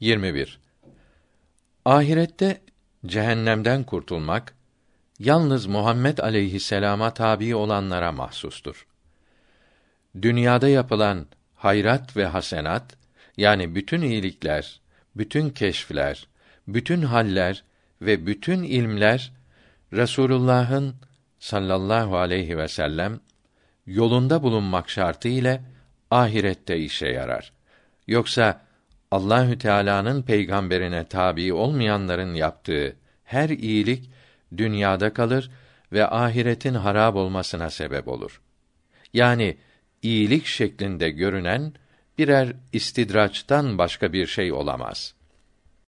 21. Ahirette cehennemden kurtulmak yalnız Muhammed aleyhisselama tabi olanlara mahsustur. Dünyada yapılan hayrat ve hasenat yani bütün iyilikler, bütün keşfler, bütün haller ve bütün ilmler Resulullah'ın sallallahu aleyhi ve sellem yolunda bulunmak şartı ile ahirette işe yarar. Yoksa Allahü Teala'nın peygamberine tabi olmayanların yaptığı her iyilik dünyada kalır ve ahiretin harab olmasına sebep olur. Yani iyilik şeklinde görünen birer istidraçtan başka bir şey olamaz.